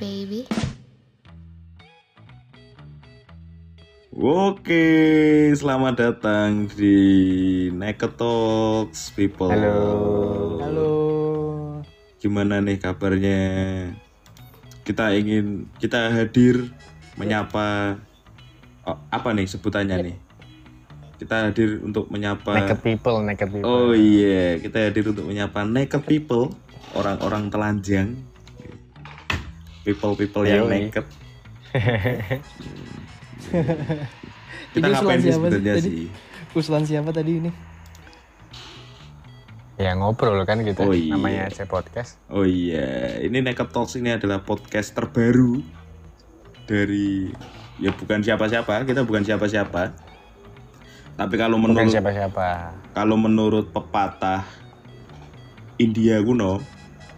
baby. Oke, selamat datang di Naked Talks People. Halo. Halo. Gimana nih kabarnya? Kita ingin kita hadir menyapa oh, apa nih sebutannya nih? Kita hadir untuk menyapa Naked people, naked people. Oh iya, kita hadir untuk menyapa naked people, orang-orang telanjang. People-people yang Yoi. naked. Kita Ini ngapain usulan sih siapa sebenarnya tadi? sih? Usulan siapa tadi ini? Ya ngobrol kan kita. Oh, iya. Namanya aja podcast. Oh iya, ini Naked Talks ini adalah podcast terbaru dari ya bukan siapa-siapa, kita bukan siapa-siapa. Tapi kalau menurut siapa-siapa. kalau menurut pepatah India kuno,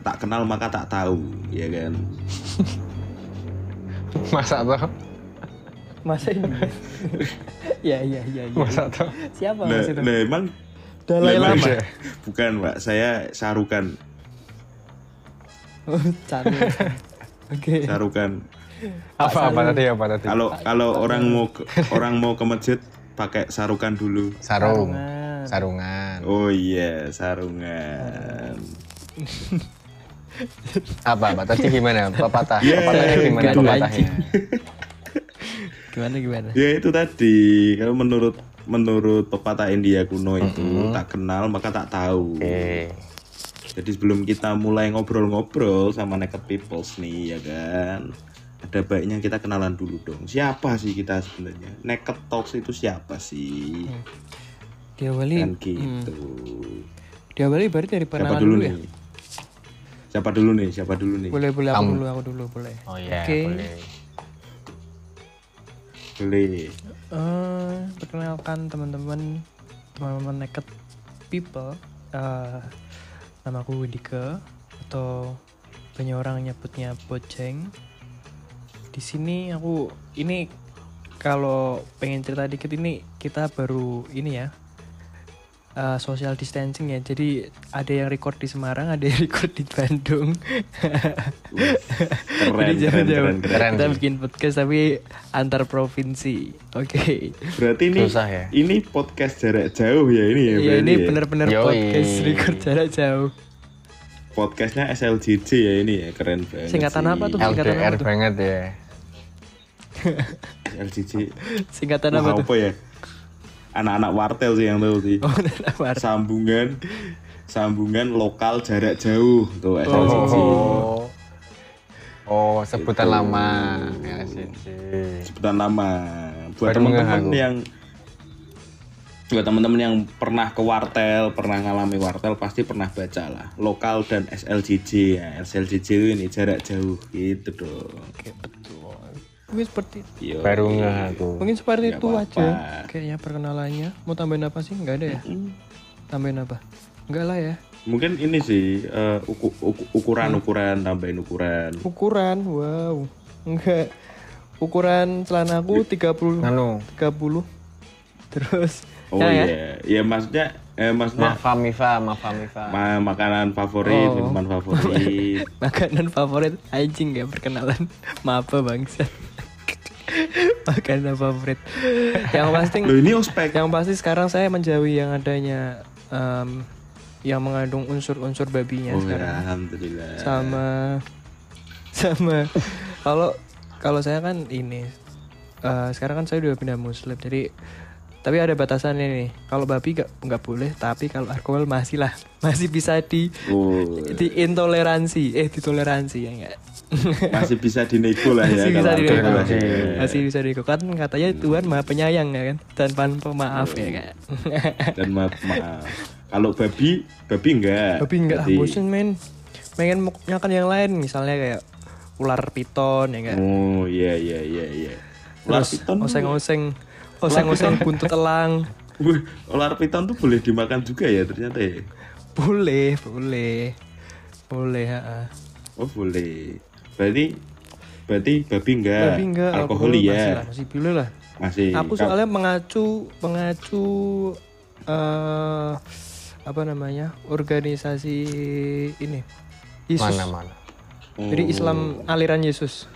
tak kenal maka tak tahu, ya kan? Masa toh? Masa ini? ya ya ya ya. Masa toh? Siapa Nah, mas itu? nah, emang Dalai Lama. emang- bukan, Pak. Saya sarukan, Oh, Cari. Oke. sarukan. Apa apa tadi apa tadi? Kalau kalau orang mau ke, orang mau ke masjid pakai sarukan dulu. Sarung. Sarungan. Sarungan. Oh iya, sarungan. Apa apa tadi gimana? Pepatah. Yeah, Pepatahnya gimana gitu, pepatahnya? Gimana gimana? Ya itu tadi, kalau menurut menurut pepatah India kuno itu Mm-hmm. tak kenal maka tak tahu. Oke. Jadi sebelum kita mulai ngobrol-ngobrol sama naked peoples nih ya kan, ada baiknya kita kenalan dulu dong. Siapa sih kita sebenarnya? Naked talks itu siapa sih? Diawali. Kan gitu. Diawali berarti dari Siapa kenalan dulu dulu, ya. nih? Siapa dulu nih? Siapa dulu nih? Boleh boleh aku Kamu. dulu aku dulu boleh. Oh iya, Oke. boleh. Boleh. Eh, perkenalkan teman-teman teman-teman naked people Eh, namaku Dika atau banyak orang nyebutnya Boceng di sini aku ini kalau pengen cerita dikit ini kita baru ini ya eh, social distancing ya jadi ada yang record di Semarang ada yang record di Bandung Keren, jadi keren, jauh-jauh keren, keren. Keren kita bikin podcast tapi antar provinsi oke Berarti ini Susah ya? ini podcast jarak jauh ya ini ya. Iya ini ya? bener-bener Yoi. podcast record jarak jauh. Podcastnya SLJJ ya ini ya keren banget. Singkatan sih. apa tuh? Singkatan LDR apa tuh? banget ya. SLJJ. Singkatan apa tuh? apa ya? Anak-anak wartel sih yang tahu sih. Oh? Sambungan sambungan lokal jarak jauh tuh SLJJ. Oh. Oh, sebutan Gitu. lama. LCC. Sebutan nama buat teman-teman yang buat teman-teman yang pernah ke wartel, pernah ngalami wartel pasti pernah baca lah. Lokal dan SLJJ ya. SLJJ itu ini jarak jauh gitu dong. Oke, betul. Mungkin seperti Yo, Baru ngeh aku. mungkin seperti Nggak itu aja kayaknya perkenalannya. Mau tambahin apa sih? Enggak ada ya? Tambahin apa? Enggak lah ya. Mungkin ini sih eh, uku- uku- ukuran-ukuran tambahin ukuran. Ukuran, wow. Enggak. Ukuran celanaku 30 Anu, 30. Terus Oh ya, ya. iya, ya maksudnya eh maksudnya Mafa Mifa, Mafa Mifa. ma- makanan favorit, Oh. minuman favorit. Makanan favorit anjing ya perkenalan. Maaf bangsa. Makanan favorit. Yang pasti Loh ini ospek. yang pasti sekarang saya menjauhi yang adanya em, yang mengandung unsur-unsur babinya Oh ya, sekarang. alhamdulillah. Sama sama kalau kalau saya kan ini eh, sekarang kan saya udah pindah muslim jadi tapi ada batasannya nih. Kalau babi nggak nggak boleh tapi kalau alkohol masih lah. Masih bisa di Oh, diintoleransi eh ditoleransi ya enggak masih bisa dinego lah ya masih bisa dinego alkohol ya. masih. Bisa dinego kan katanya Tuhan maha penyayang ya kan? Dan pan pemaaf ya kan Dan maaf, maaf. Kalau babi, babi enggak. tapi enggak Berarti- bosen men. Pengen makan yang lain misalnya kayak ular piton ya kan Oh iya iya iya iya. Ular terus piton. oseng-oseng oseng-oseng buntut elang Wih, ular piton tuh boleh dimakan juga ya ternyata ya. boleh boleh boleh ha. Oh boleh. Berarti berarti babi enggak. tapi enggak alkohol masih ya. lah, masih boleh lah Masih. aku soalnya mengacu mengacu eh apa namanya organisasi ini Yesus Mana mana. Jadi Islam aliran Yesus.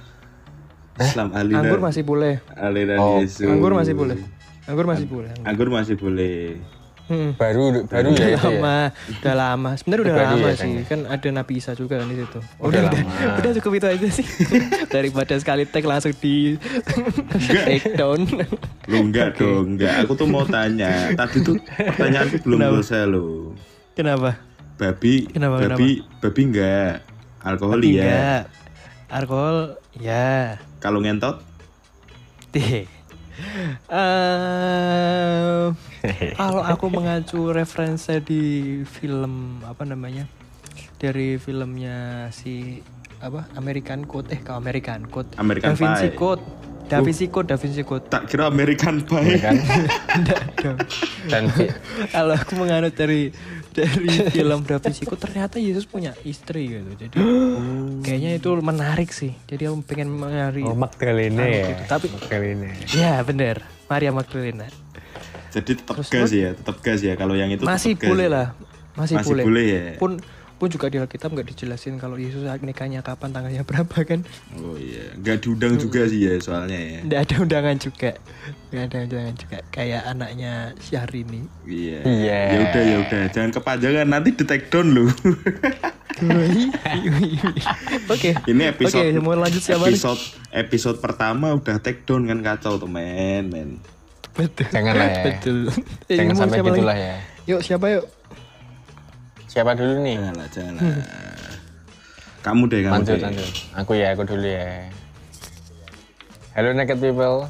Islam aliran Anggur masih boleh. aliran Oh, Yesus. Anggur masih boleh. Anggur masih boleh. Anggur masih boleh. Hmm. Baru baru Udah ya ya. lama, udah lama. Sebenarnya udah Baru lama ya, sih. Kang, Kan ada Nabi Isa juga kan di situ. Udah udah, lama. udah cukup itu aja sih. Daripada sekali tag langsung di take down. Lu enggak dong, enggak. Aku tuh mau tanya. Tadi tuh pertanyaanku belum Kenapa? selesai lo. Kenapa? Babi, Kenapa, babi, babi enggak. Alkohol iya. enggak. Alkohol ya. Kalau ngentot. Eh, kalau aku mengacu referensi di film apa namanya dari filmnya si apa American Code eh ke American Code American Da Vinci Pie. Code Da Vinci Code Da Vinci Code tak kira American Pie. kan Enggak dong. dan kalau aku menganut dari dari film Da Vinci Code ternyata Yesus punya istri gitu jadi kayaknya itu menarik sih jadi aku pengen mencari oh Magdalena Anu ya gitu. Tapi- Magdalena ya bener Maria Magdalena Jadi tetap gas ya, tetap gas ya. Kalau yang itu masih boleh ya. lah masih, Masih boleh. boleh ya. pun pun juga di Alkitab nggak dijelasin kalau Yesus nikahnya kapan tanggalnya berapa kan? Oh iya, nggak diundang juga sih ya soalnya ya. nggak ada undangan juga. Nggak ada undangan juga. Kayak anaknya Syahrini. Iya. Iya. Ya udah ya udah, jangan kepanjangan. Nanti di take down lu. oke. Ini episode oke mau lanjut siapa nih episode episode pertama udah take down kan kacau tuh men men. betul. Janganlah ya. betul. Jangan sampai gitulah ya. Yuk siapa yuk siapa dulu nih? Janganlah janganlah. Kamu deh kamu lanjut deh. lanjut. Aku ya aku dulu ya. Hello naked people.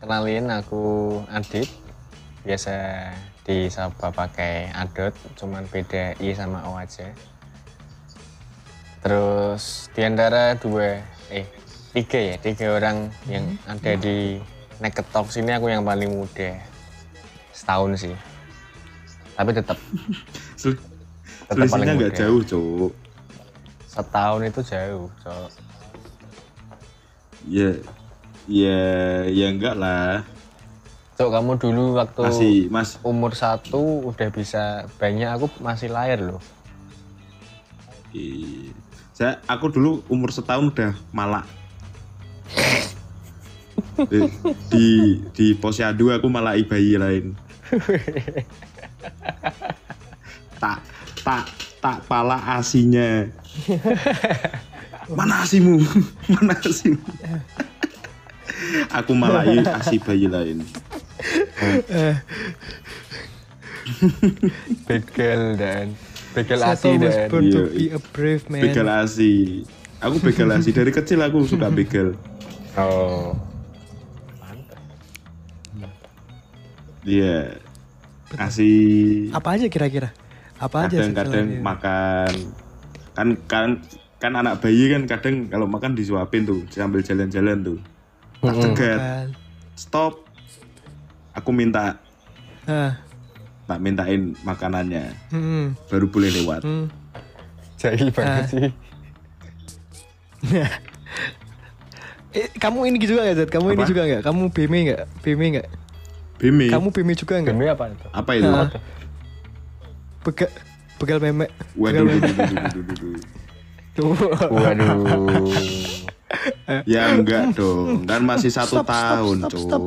Kenalin aku Adit. Biasa disapa pakai Adot cuman beda I sama O aja. Terus di antara dua eh tiga ya tiga orang yang ada di Naked Talks ini aku yang paling muda. Setahun sih. Tapi tetap Sel- Selisihnya nggak jauh cuk. setahun itu jauh cok Ya ya ya enggak lah. cok kamu dulu waktu Masih mas umur satu udah bisa banyak aku masih lahir loh Iya. Saya aku dulu umur setahun udah malak. di, di di posyandu aku malah bayi lain. tak tak tak pala asinya. Mana asimu? Mana asimu? aku malah asi bayi lain. begal dan Seto asi dan Iya, be a brave man Begal asi. Aku begal asi dari kecil aku suka begal. oh Iya. Asi apa aja kira-kira apa aja kadang-kadang setelahnya? makan kan kan kan anak bayi kan kadang kalau makan disuapin tuh sambil jalan-jalan tuh tak cegat stop aku minta Ah, tak mintain makanannya hmm, baru boleh lewat hmm. jahil banget sih Eh, kamu ini juga nggak Zat? Kamu ini Apa? juga nggak? Kamu BME nggak? BME nggak? Bimi Kamu BME juga nggak? demi apa itu apa itu Ah. Begal, begal meme. waduh Begal duh, meme. duh, duh, duh, duh, duh. Tuh. waduh ya enggak dong kan masih satu Stop, stop, tahun stop, cuk stop.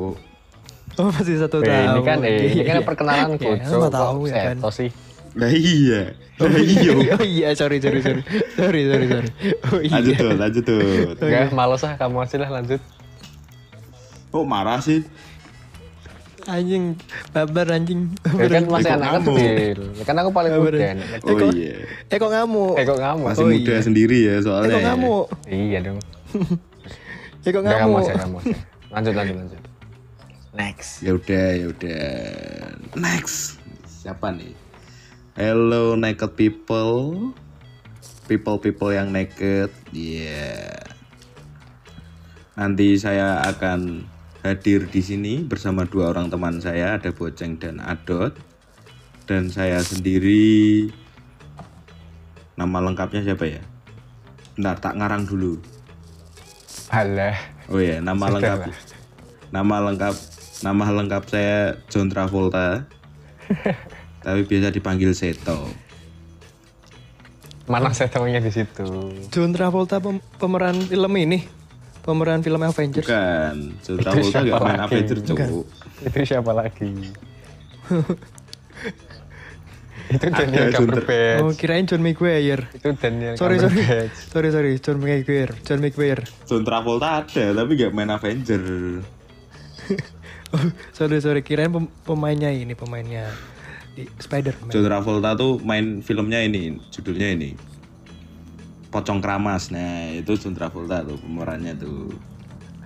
Oh masih satu Eh, tahun. ini kan eh, ini kan Iya. perkenalan Iya, cok lama tahu ya kan. sih nah iya nah iya oh iya sorry sorry sorry sorry sorry sorry. Oh iya. lanjut tuh lanjut tuh Enggak, males ah kamu aja lah lanjut kok marah sih Anjing babar anjing. ya kan masih kok anak kamu? kecil ya kan aku paling Babar. muda kecil. oh kok- iya Eh kok ngamuk? eh kok kamu masih Oh, muda iya. sendiri ya Eh soalnya kok ngamuk? iya dong Eh kok Udah kamu ngamuk? lanjut lanjut lanjut next ya udah ya udah next siapa nih hello naked people people people yang naked yeah nanti saya akan hadir di sini bersama dua orang teman saya ada Boceng dan Adot dan saya sendiri nama lengkapnya siapa ya Bentar tak ngarang dulu Alah Oh ya, nama Sudah lengkap. lah. Nama lengkap nama lengkap saya John Travolta. tapi biasa dipanggil Seto. Mana saya tahunya di situ. John Travolta pem- pemeran film ini, pemeran film Avengers. Bukan, John Itu Travolta siapa gak main lagi? Avenger cuk. Itu siapa lagi? itu Daniel Cumberbatch. Oh, kirain John Maguire. Itu Daniel Sorry, sorry. Cumberbatch. Sorry, sorry, John Maguire. John Maguire. John Travolta ada tapi gak main Avenger. Oh, sorry, sorry, kirain pem- pemainnya ini, pemainnya di Spider-Man. John Travolta tuh main filmnya ini, judulnya ini. Pocong Keramas. Nah, itu John Travolta tuh pemerannya tuh.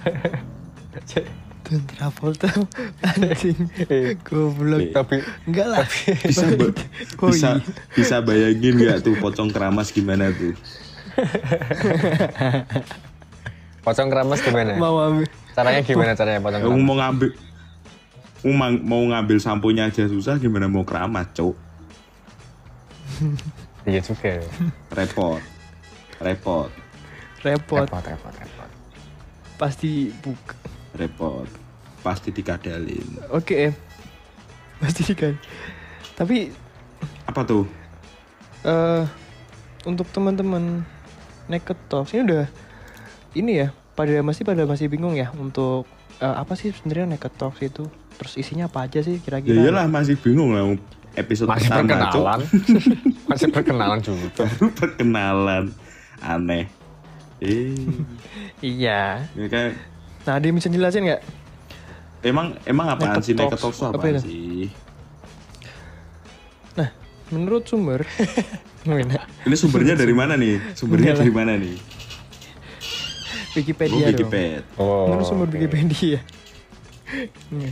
John Travolta anjing. Goblok. Tapi Enggak lah. Bisa ba- Oh, bisa iya. bisa bayangin nggak tuh pocong keramas gimana tuh? pocong keramas gimana? Mau ambil. Caranya gimana caranya pocong keramas? mau ngambil mau, mau ngambil samponya aja susah gimana mau keramas, Cuk? Iya juga. Repot. Repot. Repot. Repot, repot, repot. Pasti buka. Repot. Pasti dikadalin. Oke. Pasti kan. Tapi Apa tuh? eh untuk teman-teman naked talks ini udah ini ya pada masih pada masih bingung ya untuk eh, apa sih sebenarnya naked talks itu terus isinya apa aja sih Ya kira-kira iyalah masih bingung lah episode Masih perkenalan. Masih perkenalan juga. Baru perkenalan. Aneh. Eh, iya ya kan nah dia bisa jelasin nggak emang emang apaan Naked sih naked Talks. Apa apaan itu? sih? nah menurut sumber? Ini sumbernya dari mana nih? Sumbernya dari mana nih? Wikipedia Oh, dong Wikipedia. Oh. menurut sumber oke. Wikipedia Iya.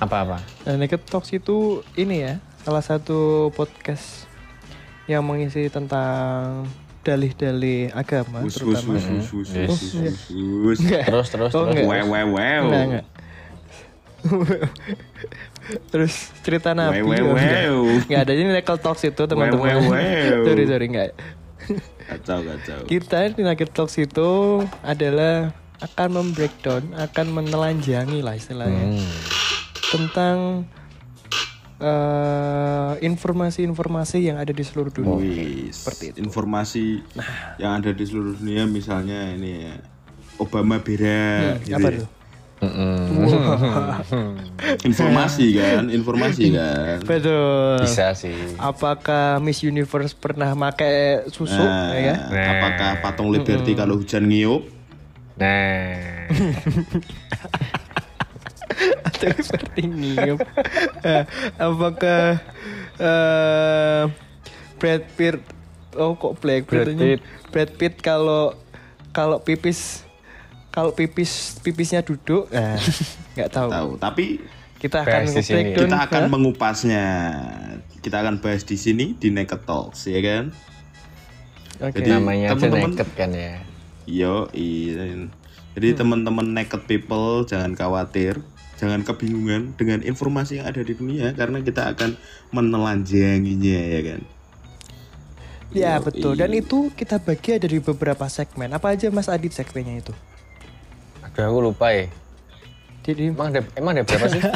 Apa-apa? Nah, Naked Talks itu ini ya, salah satu podcast yang mengisi tentang dalih-dalih agama wus terutama. wus wus Yes. wus wus wus. Enggak. Terus, terus, Oh, terus. enggak. Wow wow wow. Enggak, enggak. Terus cerita Nabi. Wow, wow, oh, enggak. wow. Enggak ada ini Naked Talks itu teman-teman. Wow, wow, wow. sorry, sorry, enggak. Kacau kacau. Kita di Naked Talks itu adalah akan membreakdown, akan menelanjangi lah istilahnya Hmm. tentang eh, informasi-informasi yang ada di seluruh dunia. Wis. Seperti itu. Informasi yang ada di seluruh dunia misalnya ini ya. Obama beda gitu Apa ya. Informasi kan, informasi kan. Betul. Bisa sih. Apakah Miss Universe pernah pakai susu? Nah, ya kan? Nah. apakah patung Liberty kalau hujan ngiup? Nah, Atau seperti niup. Eh, Apakah eh, Brad Pitt Oh kok Black Brad Pitt. Brad Pitt kalau kalau pipis kalau pipis pipisnya duduk nah, nggak tahu. Tahu, tapi Kita akan breakdown, kita akan mengupasnya. Kita akan bahas di sini di Naked Talks ya kan? Oke. Jadi, namanya aja teman-teman- naked kan ya. Yo, iya. Jadi Hmm. teman-teman naked people jangan khawatir, jangan kebingungan dengan informasi yang ada di dunia karena kita akan menelanjanginya ya kan. Ya Yoi. betul. Dan itu kita bagi ada di beberapa segmen. Apa aja Mas Adit segmennya itu? Aduh aku lupa ya. Jadi Emang ada emang ada berapa sih?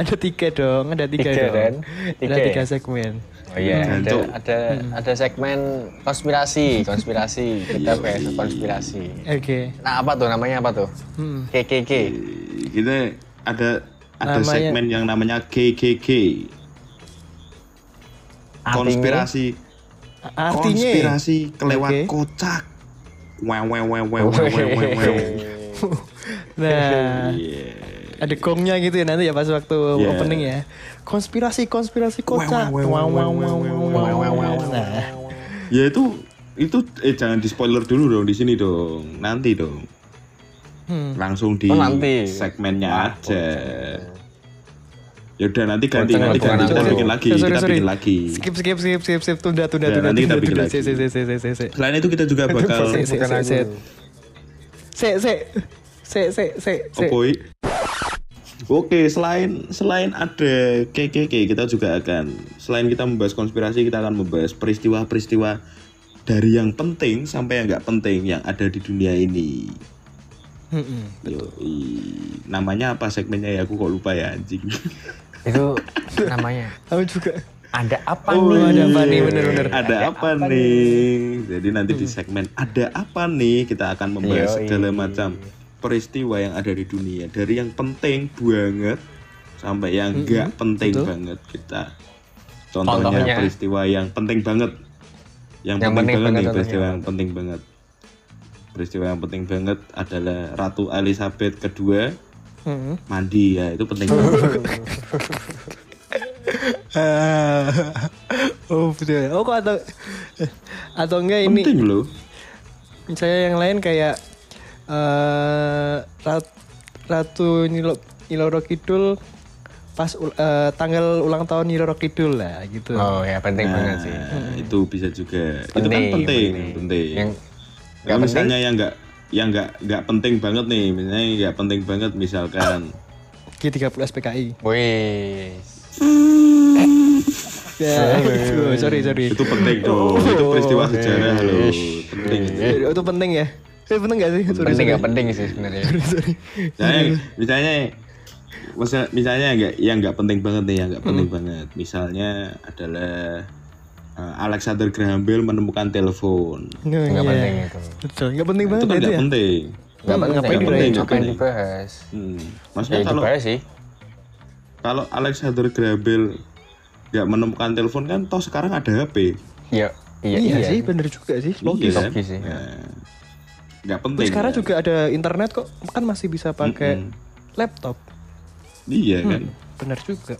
ada tiga dong, ada tiga, Tiga, dong. kan? Ada Tiga ya? tiga segmen. Oh iya, ada Gantung. ada ada segmen konspirasi, konspirasi. Kita bahas konspirasi. Oke. Nah, apa tuh namanya apa tuh? Hmm. KKK. Kita ada ada Namanya- segmen yang namanya KKK. Konspirasi Artinya konspirasi kelewat Oke. kocak. Wow wow wow wow wow wow wow. wow. Nah, Iya. Ada gongnya gitu ya nanti ya pas waktu Yeah. opening ya. Konspirasi konspirasi kocak. Wow, wow, wow, wow, wow, wow, wow, Nah, Ya itu itu eh jangan di spoiler dulu dong di sini dong. Nanti dong. hmm. Langsung di Oh, nanti. segmennya aja. Ya udah nanti ganti nanti ganti kita bikin lagi, Sorry, kita bikin lagi. Skip skip skip skip skip tunda tunda tunda. nanti kita bikin lagi. Se se se se se se. Selain itu kita juga bakal Se se Bukan se se. Se se se se se se. Opoi. Oke, selain selain ada KKK, kita juga akan selain kita membahas konspirasi, kita akan membahas peristiwa-peristiwa dari yang penting sampai yang nggak penting yang ada di dunia ini. Hmm, Yoi. Namanya apa segmennya ya? Aku kok lupa ya anjing. Itu namanya Aku juga. Ada apa Oh, nih? ada apa nih, bener-bener. Ada apa nih? Jadi nanti di segmen ada apa nih kita akan membahas Yoi. segala macam peristiwa yang ada di dunia dari yang penting banget sampai yang enggak penting banget kita. Contohnya, Contohnya? peristiwa yang penting banget. Yang, Yang penting, penting banget banget nih contohnya peristiwa yang penting banget. Peristiwa yang penting banget adalah Ratu Elizabeth kedua Mm-mm. mandi ya itu penting banget. oh betul. Oh kok atau atau enggak ini penting loh. saya yang lain kayak eh Rat- Ratu Nilo Nyiloro Kidul pas eh, tanggal ulang tahun Nyiloro Kidul lah gitu. Oh ya penting Nah, banget sih. itu bisa juga. itu kan Penting, penting, penting. penting. Yang Kalau misalnya yang nggak yang nggak nggak penting banget nih, misalnya nggak penting banget misalkan G30 SPKI. Wih. Ya, aduh, sorry sorry. itu penting dong. itu peristiwa sejarah loh. Penting. Oh, itu penting ya? Eh, penting gak sih? Sorry, Penting sorry. gak penting sih sebenarnya. sorry. Misalnya, misalnya masa- misalnya nggak yang nggak penting banget nih, yang nggak Hmm. penting banget. Misalnya adalah uh, Alexander Graham Bell menemukan telepon. Nggak Gak iya. penting itu. Betul, nggak penting Itu banget kan ya itu nggak ya. penting. Gak Hmm, penting. ngapain Gak dirayain? penting. Nggak Ngapain penting. dibahas? Hmm. Ya Maksudnya itu kalau sih. kalau Alexander Graham Bell nggak menemukan telepon kan, toh sekarang ada HP. Iya. Iya, Iya, iya. sih, bener juga sih. Logis. Iya kan? Logis sih. Nah, nggak Terus penting. sekarang kan? juga ada internet kok, kan masih bisa pakai Mm-mm. laptop. Iya kan. Bener juga.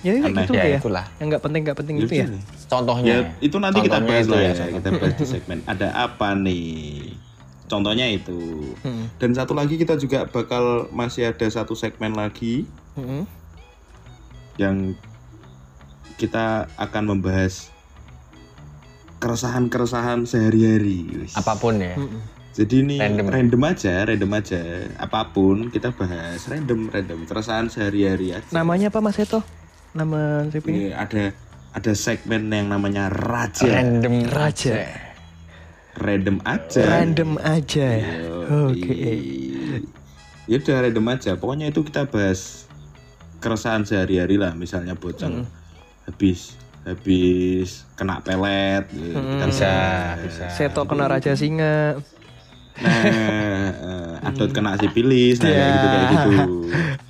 Ya Aneh. gitu Ya ya. itulah. Yang nggak penting nggak penting itu ya. Contohnya. Ya, itu nanti kita Contohnya bahas itu lah ya. contohnya. Kita bahas di segmen. Ada apa nih? Contohnya itu. Hmm. Dan satu lagi kita juga bakal masih ada satu segmen lagi Mm-mm. yang kita akan membahas keresahan-keresahan sehari-hari. Apa pun ya. Mm-mm. Jadi ini Random. random. aja, random aja. Apa pun kita bahas random, random. Keresahan sehari-hari aja. Namanya apa Mas Eto? Nama siapa ini? Ini ada ada segmen yang namanya Raja. Random Raja. Random aja. Random aja ya. Yoi. Oke. Ya udah random aja. Pokoknya itu kita bahas keresahan sehari-hari lah. Misalnya bocah habis habis kena pelet. gitu. Kita Bisa, bisa. Seto kena Raja Singa. Nah, eh, Adot kena sipilis, nah Ya. kayak gitu kayak gitu.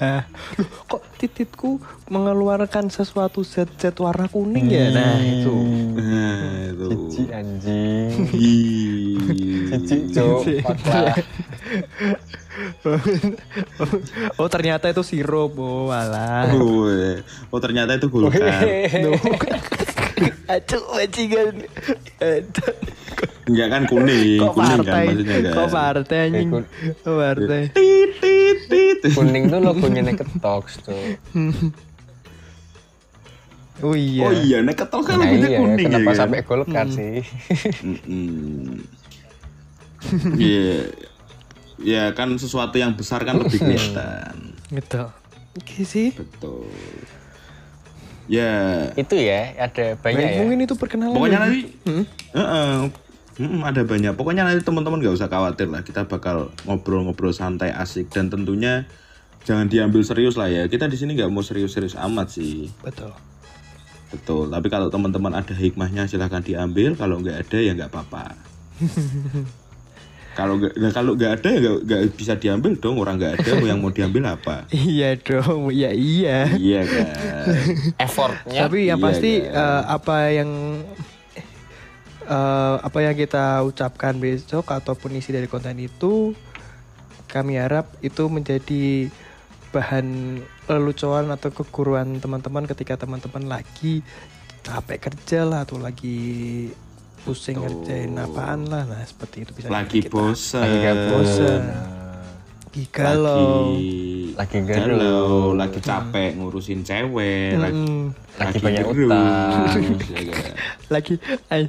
Ah, loh, kok tititku mengeluarkan sesuatu zat-zat warna kuning ya? Nah, itu. Nah, itu. Cici anjing. Ih. Cici cok. Fakta. oh, ternyata itu sirup. Oh, alah. Oh, eh. oh ternyata itu Golkar. Aduh, bajingan. Enggak kan kuning, Kok kuning kan partai? maksudnya kan. Kok partai anjing? Eh, kun- Kok partai? Tit tit tit. Kuning tuh logonya Naked Talks tuh. Oh iya. Oh iya, nek ketol kan Nah logonya iya, kuning ya. kenapa kan? sampai Golkar sih? Mm-mm. Iya. Ya kan sesuatu yang besar kan lebih kelihatan. Gitu. Oke sih. Betul. Ya, Itu ya, ada banyak Baik, ya. mungkin itu perkenalan. pokoknya nanti Hmm? Heeh. Mm, ada banyak. Pokoknya nanti teman-teman nggak usah khawatir lah. Kita bakal ngobrol-ngobrol santai, asik dan tentunya jangan diambil serius lah ya. Kita di sini nggak mau serius-serius amat sih. Betul. Betul. Tapi kalau teman-teman ada hikmahnya silahkan diambil. Kalau nggak ada ya nggak apa-apa. kalau nggak kalau nggak ada ya nggak nggak bisa diambil dong. Orang nggak ada yang mau diambil apa? Iya dong, ya iya. iya kan. Effortnya Tapi yang Iya, pasti kan. eh, apa yang eh, apa yang kita ucapkan besok ataupun isi dari konten itu kami harap itu menjadi bahan lelucoan atau keguruan teman-teman ketika teman-teman lagi capek kerja lah atau lagi pusing ngerjain apaan lah nah seperti itu bisa Lagi kita. bosan. lagi gak bosan. Lagi galau Lagi, Lagi galau. lagi capek ngurusin cewek, lagi Mm, Lagi banyak gerus, utang. ya kan? lagi ay,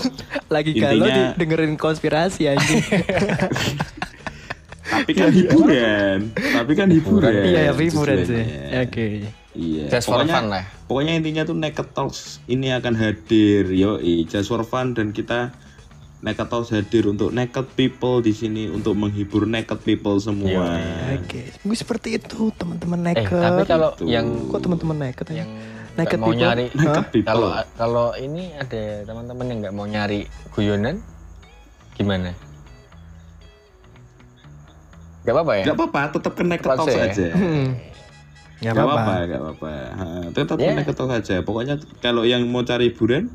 lagi galau Intinya- di- dengerin konspirasi anjing Tapi kan hiburan, tapi kan hiburan. iya hiburan sih oke Iya. Just for pokoknya, fun lah. Pokoknya intinya tuh Naked Talks ini akan hadir, yo, just for fun dan kita Naked Talks hadir untuk naked people di sini untuk menghibur naked people semua. Oke, mungkin seperti itu teman-teman Eh, naked. tapi kalau Gitu. yang kok teman-teman naked ya? yang naked mau people. nyari Naked people. kalau kalau ini ada teman-teman yang nggak mau nyari guyonan gimana Gak apa-apa ya Gak apa-apa, tetap ke naked talks ya? aja. Hmm. Gak apa-apa. gak apa-apa. Tetap Ya. ke naked talks aja. Pokoknya kalau yang mau cari hiburan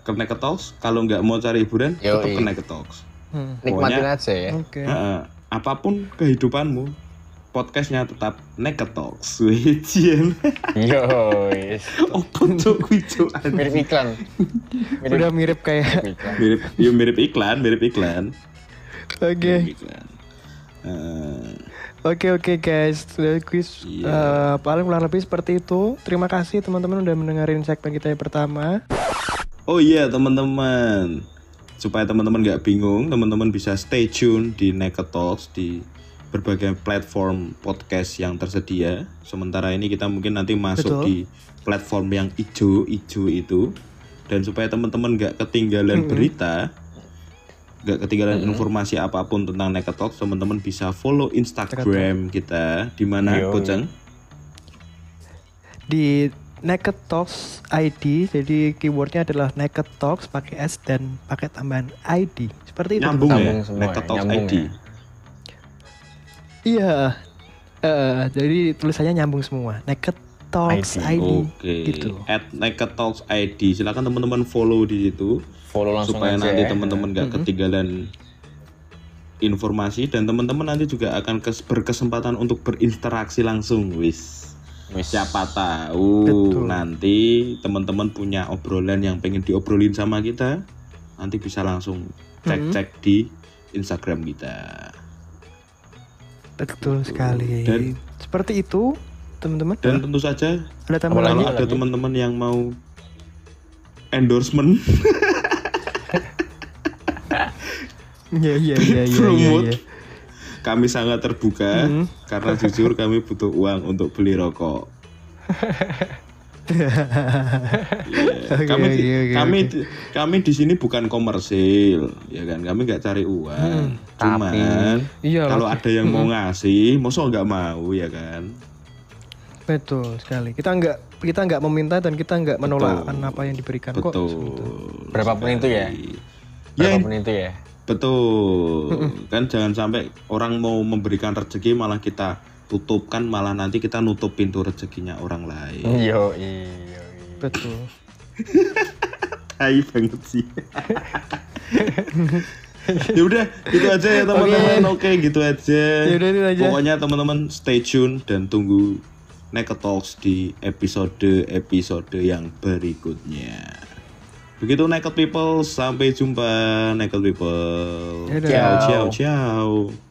ke naked talks, kalau nggak mau cari hiburan Yoi. tetap ke naked talks. Hmm. nikmatin Pokoknya- aja ya. Ha, ha. apa pun kehidupanmu, podcastnya tetap naked talks. Wijian. yo cok kuwi, Cok? mirip iklan Udah mirip kayak. mirip mirip ya mirip iklan, mirip iklan. Oke. Mirip iklan. Eh, Oke oke guys, quiz Iya. eh, paling kurang lebih seperti itu. Terima kasih teman-teman udah mendengarin segmen kita yang pertama. Oh iya teman-teman, supaya teman-teman nggak bingung, teman-teman bisa stay tune di Naked Talks di berbagai platform podcast yang tersedia. Sementara ini kita mungkin nanti masuk Betul. di platform yang ijo-ijo itu. Dan supaya teman-teman nggak ketinggalan berita, nggak ketinggalan informasi apa pun tentang Naked Talks, teman-teman bisa follow Instagram kita di mana, Yoi. Boceng? Di Naked Talks ID, jadi keywordnya adalah Naked Talks pakai S dan pakai tambahan ID. Seperti itu. Nyambung ya, Naked ya, Talks nyambung ID. ya. Iya. Eh, jadi tulisannya nyambung semua. Naked Talks ID. ID. Oke. Gitu. At Naked Talks ID. Silakan teman-teman follow di situ follow langsung supaya aja nanti ya. teman-teman gak ketinggalan informasi dan teman-teman nanti juga akan kes- berkesempatan untuk berinteraksi langsung, wis. Wis. Siapa tahu Betul. nanti teman-teman punya obrolan yang pengen diobrolin sama kita, nanti bisa langsung cek-cek di Instagram kita. Betul sekali. Dan- seperti itu, teman-teman. Dan tentu saja Ada lagi? kalau ada teman-teman yang mau endorsement iya iya iya. promote iya. kami sangat terbuka Hmm. karena jujur kami butuh uang untuk beli rokok. Iya. Oke, kami oke, oke, kami di- kami di sini bukan komersil, ya kan? Kami nggak cari uang. Cuman Iya. kalau ada yang mau ngasih, masa nggak mau ya kan? Betul sekali. Kita nggak kita nggak meminta dan kita nggak menolak Betul. apa yang diberikan kok. Betul. Berapapun itu ya? Ya, Berapapun itu ya Betul. Kan jangan sampai orang mau memberikan rezeki malah kita tutupkan malah nanti kita nutup pintu rezekinya orang lain. yo iyo Betul. Tai banget sih. ya udah, itu aja ya teman-teman. Oke, gitu aja. Ya udah, itu aja. Pokoknya teman-teman stay tune dan tunggu Naked Talks di episode-episode yang berikutnya. Begitu Naked People, sampai jumpa Naked People. Ciao, ciao, Ciao.